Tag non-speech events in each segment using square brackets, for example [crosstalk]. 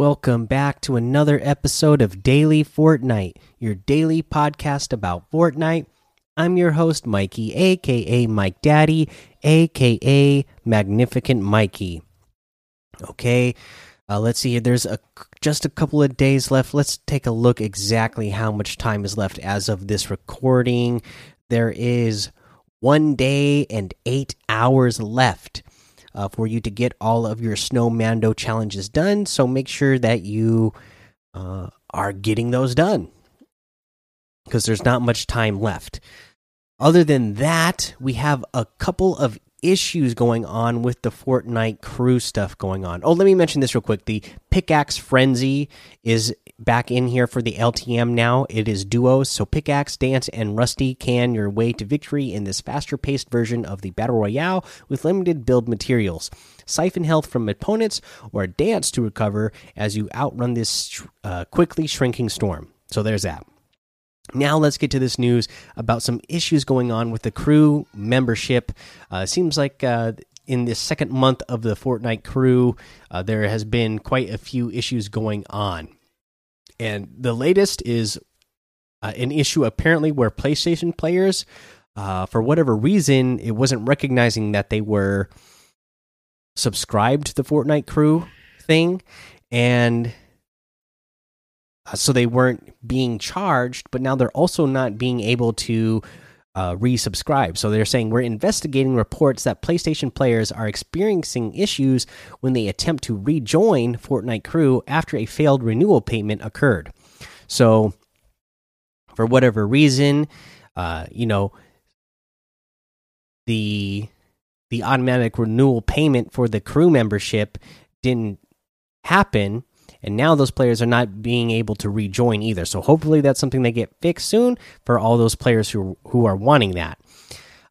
Welcome back to another episode of Daily Fortnite, your daily podcast about Fortnite. I'm your host, Mikey, aka Mike Daddy, aka Magnificent Mikey. Okay, uh, let's see. There's a just a couple of days left. Let's take a look exactly how much time is left as of this recording. There is one day and eight hours left uh, for you to get all of your Snow Mando challenges done. So make sure that you uh, are getting those done because there's not much time left. Other than that, we have a couple of issues going on with the Fortnite crew stuff going on. Oh, let me mention this real quick. The Pickaxe Frenzy is back in here for the LTM now. It is duos, so Pickaxe, Dance, and Rusty can your way to victory in this faster paced version of the Battle Royale with limited build materials. Siphon health from opponents or dance to recover as you outrun this uh, quickly shrinking storm. So there's that. Now let's get to this news about some issues going on with the crew membership. Uh, seems like uh, in the second month of the Fortnite crew, uh, there has been quite a few issues going on, and the latest is uh, an issue apparently where PlayStation players, uh, for whatever reason, it wasn't recognizing that they were subscribed to the Fortnite crew thing, and uh, so they weren't being charged, but now they're also not being able to uh, resubscribe. So they're saying we're investigating reports that PlayStation players are experiencing issues when they attempt to rejoin Fortnite Crew after a failed renewal payment occurred. So, for whatever reason, uh, you know, the the automatic renewal payment for the crew membership didn't happen and now those players are not being able to rejoin either. So hopefully that's something they get fixed soon for all those players who who are wanting that.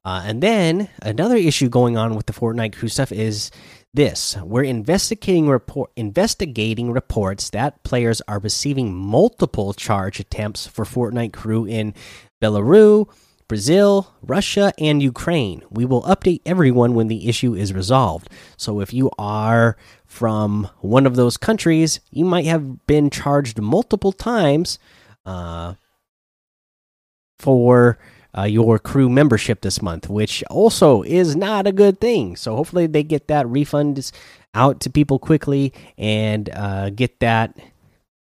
Uh, and then another issue going on with the Fortnite crew stuff is this: we're investigating report investigating reports that players are receiving multiple charge attempts for Fortnite crew in Belarus. Brazil, Russia, and Ukraine. We will update everyone when the issue is resolved. So if you are from one of those countries, you might have been charged multiple times uh, for uh, your crew membership this month, which also is not a good thing. So hopefully they get that refund out to people quickly and uh, get that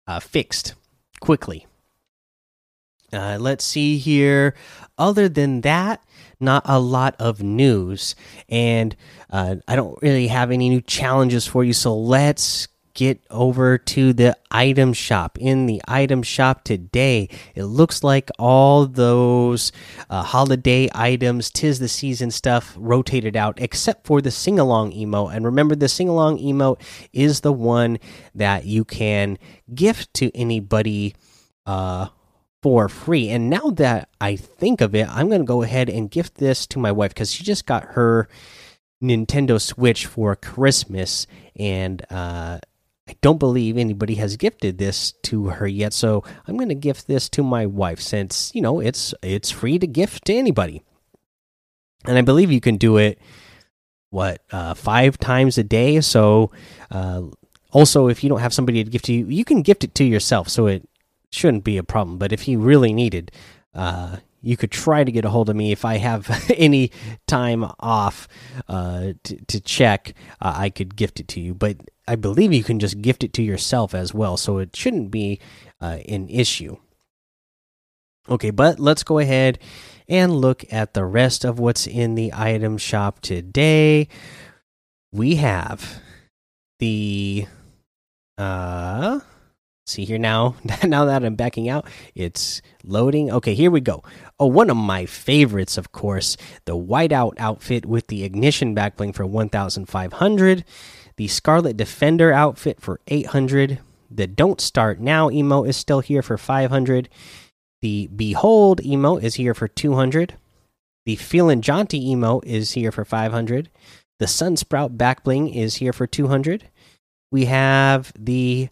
uh, fixed quickly. Uh, let's see here. Other than that, not a lot of news, and uh, I don't really have any new challenges for you. So let's get over to the item shop. In the item shop today, it looks like all those uh, holiday items, tis the season stuff rotated out, except for the sing along emote. And remember, the sing along emote is the one that you can gift to anybody. Uh, for free. And now that I think of it, I'm going to go ahead and gift this to my wife because she just got her Nintendo Switch for Christmas. And uh, I don't believe anybody has gifted this to her yet. So I'm going to gift this to my wife since, you know, it's it's free to gift to anybody. And I believe you can do it what uh, five times a day. So uh, also, if you don't have somebody to gift to you, you can gift it to yourself. So it shouldn't be a problem. But if you really needed, uh, you could try to get a hold of me if I have [laughs] any time off uh, to, to check. Uh, I could gift it to you, but I believe you can just gift it to yourself as well, so it shouldn't be uh, an issue. Okay, but let's go ahead and look at the rest of what's in the item shop today. We have the uh see here now [laughs] now that i'm backing out it's loading. Okay here we go. Oh one of my favorites of course the whiteout outfit with the ignition backbling for 1500 the scarlet defender outfit for 800 the don't start now emo is still here for 500 the behold emo is here for 200 the feeling jaunty emo is here for 500 the sunsprout backbling is here for 200 we have the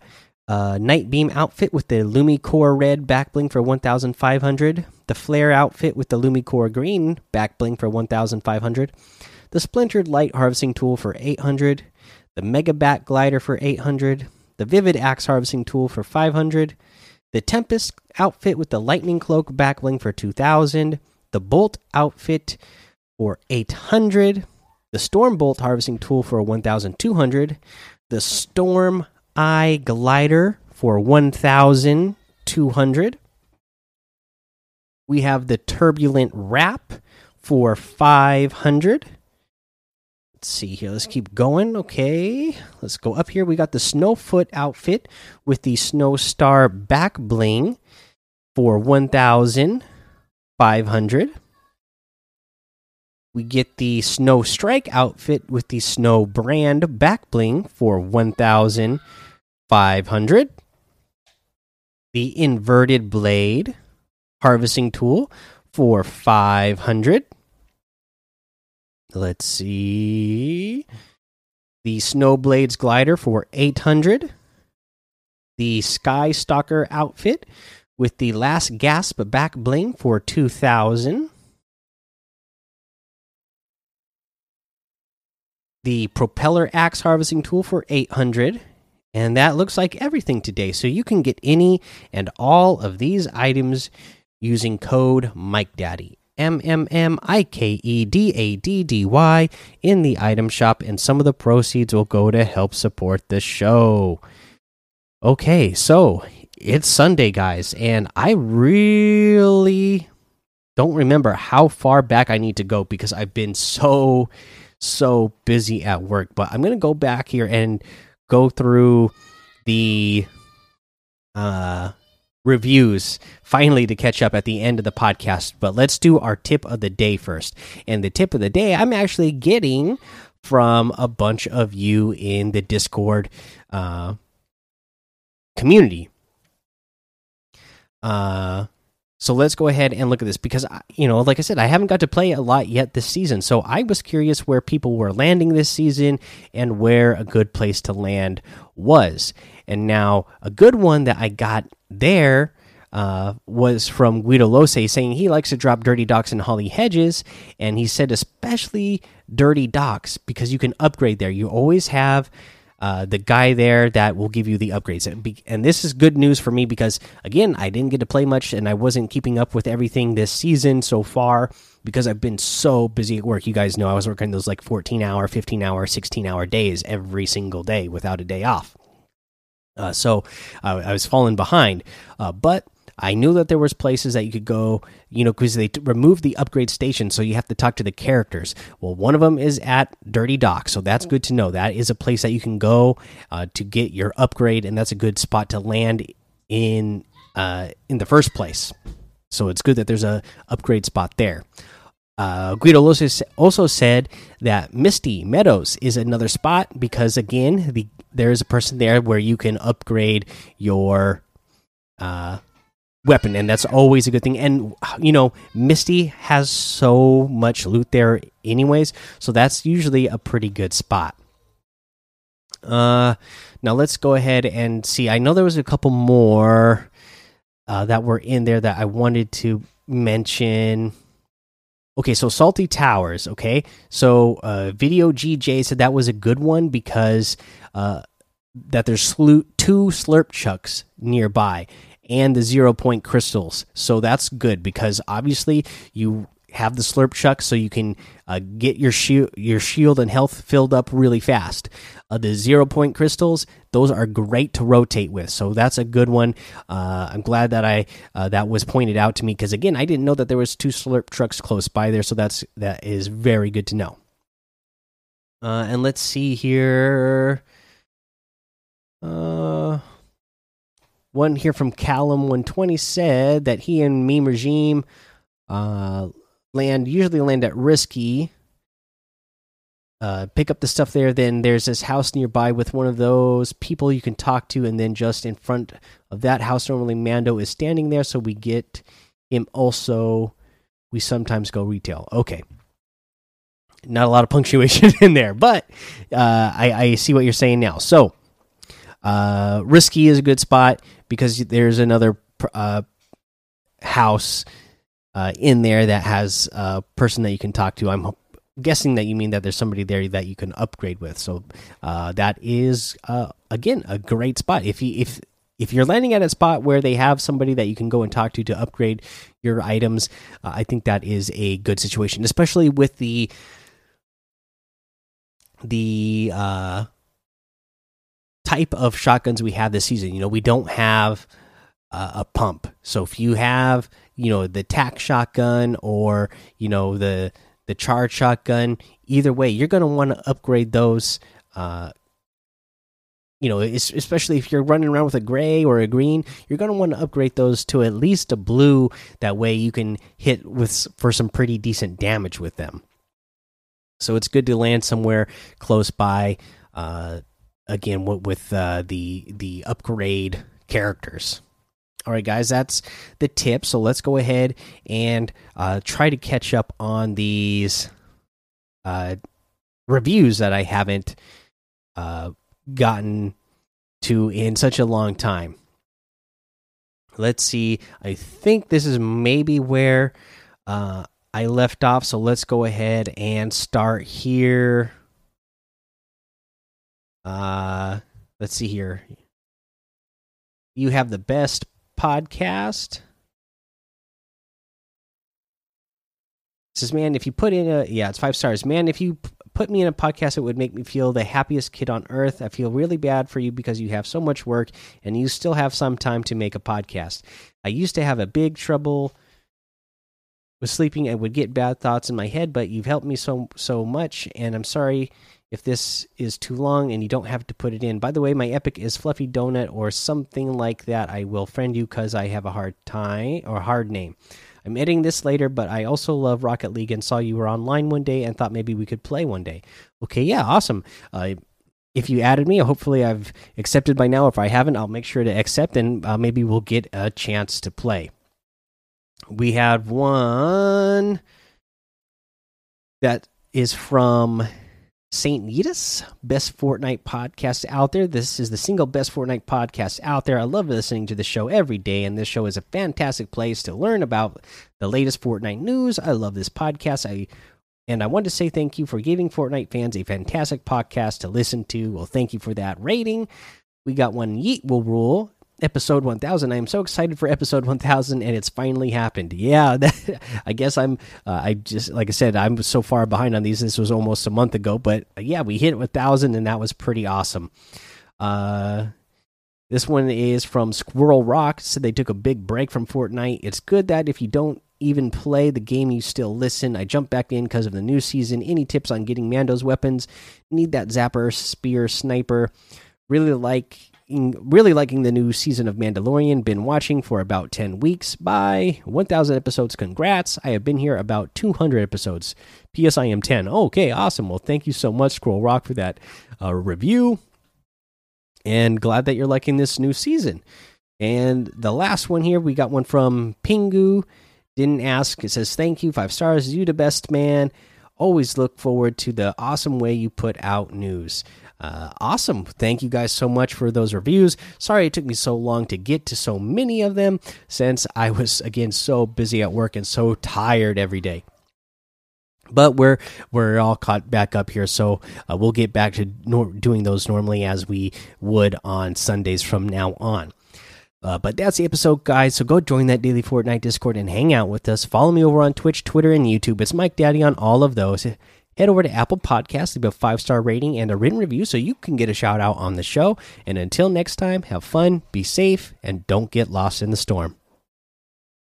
uh, Night Beam outfit with the Lumicore red back bling for 1,500. The Flare outfit with the Lumicore green back bling for 1,500. The Splintered Light harvesting tool for 800. The Mega Bat glider for 800. The the Vivid Axe Harvesting Tool for 500, the Tempest outfit with the Lightning Cloak backbling for 2000, the Bolt outfit for 800, the Storm Bolt Harvesting Tool for 1200, the Storm Eye Glider for 1200. We have the Turbulent Wrap for 500. Let's see here. Let's keep going. Okay. Let's go up here. We got the Snowfoot outfit with the Snow Star back bling for 1500. We get the Snow Strike outfit with the Snow Brand back bling for 1500. The Inverted Blade harvesting tool for 500 let's see. The snowblades glider for 800 the sky stalker outfit with the last gasp back bling for 2000 the propeller axe harvesting tool for 800 and that looks like everything today so you can get any and all of these items using code Mike Daddy M M M I K E D A D D Y in the item shop, and some of the proceeds will go to help support the show. Okay, so it's Sunday, guys, and I really don't remember how far back I need to go because I've been so so busy at work. But I'm gonna go back here and go through the uh reviews finally to catch up at the end of the podcast. But let's do our tip of the day first. And the tip of the day I'm actually getting from a bunch of you in the Discord uh, community. Uh, so let's go ahead and look at this because you know, like I said, I haven't got to play a lot yet this season. So I was curious where people were landing this season and where a good place to land was. And now a good one that I got there uh, was from Guido Lose saying he likes to drop Dirty Docks and Holly Hedges, and he said especially Dirty Docks because you can upgrade there. You always have uh, the guy there that will give you the upgrades, and, be, and this is good news for me because again I didn't get to play much and I wasn't keeping up with everything this season so far because I've been so busy at work. You guys know I was working those like 14 hour, 15 hour, 16 hour days every single day without a day off. Uh, so uh, I was falling behind, uh, but I knew that there was places that you could go, you know, because they removed the upgrade station, so you have to talk to the characters. Well, one of them is at Dirty Dock, so that's good to know. That is a place that you can go uh, to get your upgrade, and that's a good spot to land in uh, in the first place. So it's good that there's a upgrade spot there. Uh, Guido also said that Misty Meadows is another spot because again, the there is a person there where you can upgrade your uh, weapon, and that's always a good thing. And you know, Misty has so much loot there, anyways, so that's usually a pretty good spot. Uh, now let's go ahead and see. I know there was a couple more uh, that were in there that I wanted to mention. Okay, so Salty Towers. Okay, so uh, Video GJ said that was a good one because uh, that there's two Slurp Trucks nearby and the zero point crystals. So that's good because obviously you have the slurp truck so you can uh, get your shield your shield and health filled up really fast. Uh, the zero point crystals those are great to rotate with. So that's a good one. Uh, i'm glad that i uh, that was pointed out to me because again i didn't know that there was two slurp trucks close by there so that's that is very good to know. Uh, and let's see here. Uh one here from Callum 120 said that he and Meme Regime uh, land usually land at risky. Uh, pick up the stuff there. Then there's this house nearby with one of those people you can talk to, and then just in front of that house, normally Mando is standing there, so we get him. Also, we sometimes go retail. Okay, not a lot of punctuation [laughs] in there, but uh, I, I see what you're saying now. So, uh, risky is a good spot because there's another uh, house uh, in there that has a person that you can talk to. I'm guessing that you mean that there's somebody there that you can upgrade with. So uh, that is uh, again a great spot. If you if if you're landing at a spot where they have somebody that you can go and talk to to upgrade your items, uh, I think that is a good situation, especially with the the uh, type of shotguns we have this season. You know, we don't have uh, a pump, so if you have you know the tac shotgun or you know the the charge shotgun, either way, you're going to want to upgrade those. Uh, you know, especially if you're running around with a gray or a green, you're going to want to upgrade those to at least a blue. That way, you can hit with for some pretty decent damage with them. So it's good to land somewhere close by. Uh, again, with uh, the the upgrade characters. All right, guys, that's the tip. So let's go ahead and uh, try to catch up on these uh, reviews that I haven't uh, gotten to in such a long time. Let's see. I think this is maybe where uh, I left off. So let's go ahead and start here. Uh, let's see here. You have the best podcast. says, man, if you put in a yeah, it's five stars. Man, if you put me in a podcast, it would make me feel the happiest kid on earth. I feel really bad for you because you have so much work and you still have some time to make a podcast. I used to have a big trouble with sleeping and would get bad thoughts in my head, but you've helped me so so much, and I'm sorry if this is too long and you don't have to put it in. By the way, my epic is Fluffy Donut or something like that. I will friend you because I have a hard time or hard name. I'm editing this later, but I also love Rocket League and saw you were online one day and thought maybe we could play one day. Okay, yeah, awesome. Uh, if you added me, hopefully I've accepted by now. If I haven't, I'll make sure to accept and uh, maybe we'll get a chance to play. We have one that is from St. Nitas, best Fortnite podcast out there. This is the single best Fortnite podcast out there. I love listening to the show every day, and this show is a fantastic place to learn about the latest Fortnite news. I love this podcast. I and I want to say thank you for giving Fortnite fans a fantastic podcast to listen to. Well, thank you for that rating. We got one Yeet will rule episode 1000 i am so excited for episode 1000 and it's finally happened. Yeah [laughs] i guess i'm uh, i just like i said i'm so far behind on these. This was almost a month ago but uh, yeah we hit 1000 and that was pretty awesome. Uh this one is from squirrel rock. Said they took a big break from fortnite. It's good that if you don't even play the game you still listen. I jumped back in because of the new season. Any tips on getting mando's weapons? Need that zapper spear sniper. Really like really liking the new season of Mandalorian. Been watching for about 10 weeks. By 1,000 episodes, congrats. I have been here about 200 episodes. P.S. I am 10. Okay, awesome. Well, thank you so much, Scroll Rock, for that uh, review. And glad that you're liking this new season. And the last one here, we got one from Pingu. Didn't ask. It says, Thank you. Five stars. You the best man. Always look forward to the awesome way you put out news. Uh, awesome. Thank you guys so much for those reviews. Sorry it took me so long to get to so many of them since I was, again, so busy at work and so tired every day. But we're we're all caught back up here, so uh, we'll get back to doing those normally as we would on Sundays from now on. Uh, but that's the episode, guys. So go join that daily Fortnite Discord and hang out with us. Follow me over on Twitch, Twitter, and YouTube. It's Mike Daddy on all of those head over to Apple Podcasts, leave a five star rating and a written review so you can get a shout out on the show. And until next time, have fun, be safe, and don't get lost in the storm.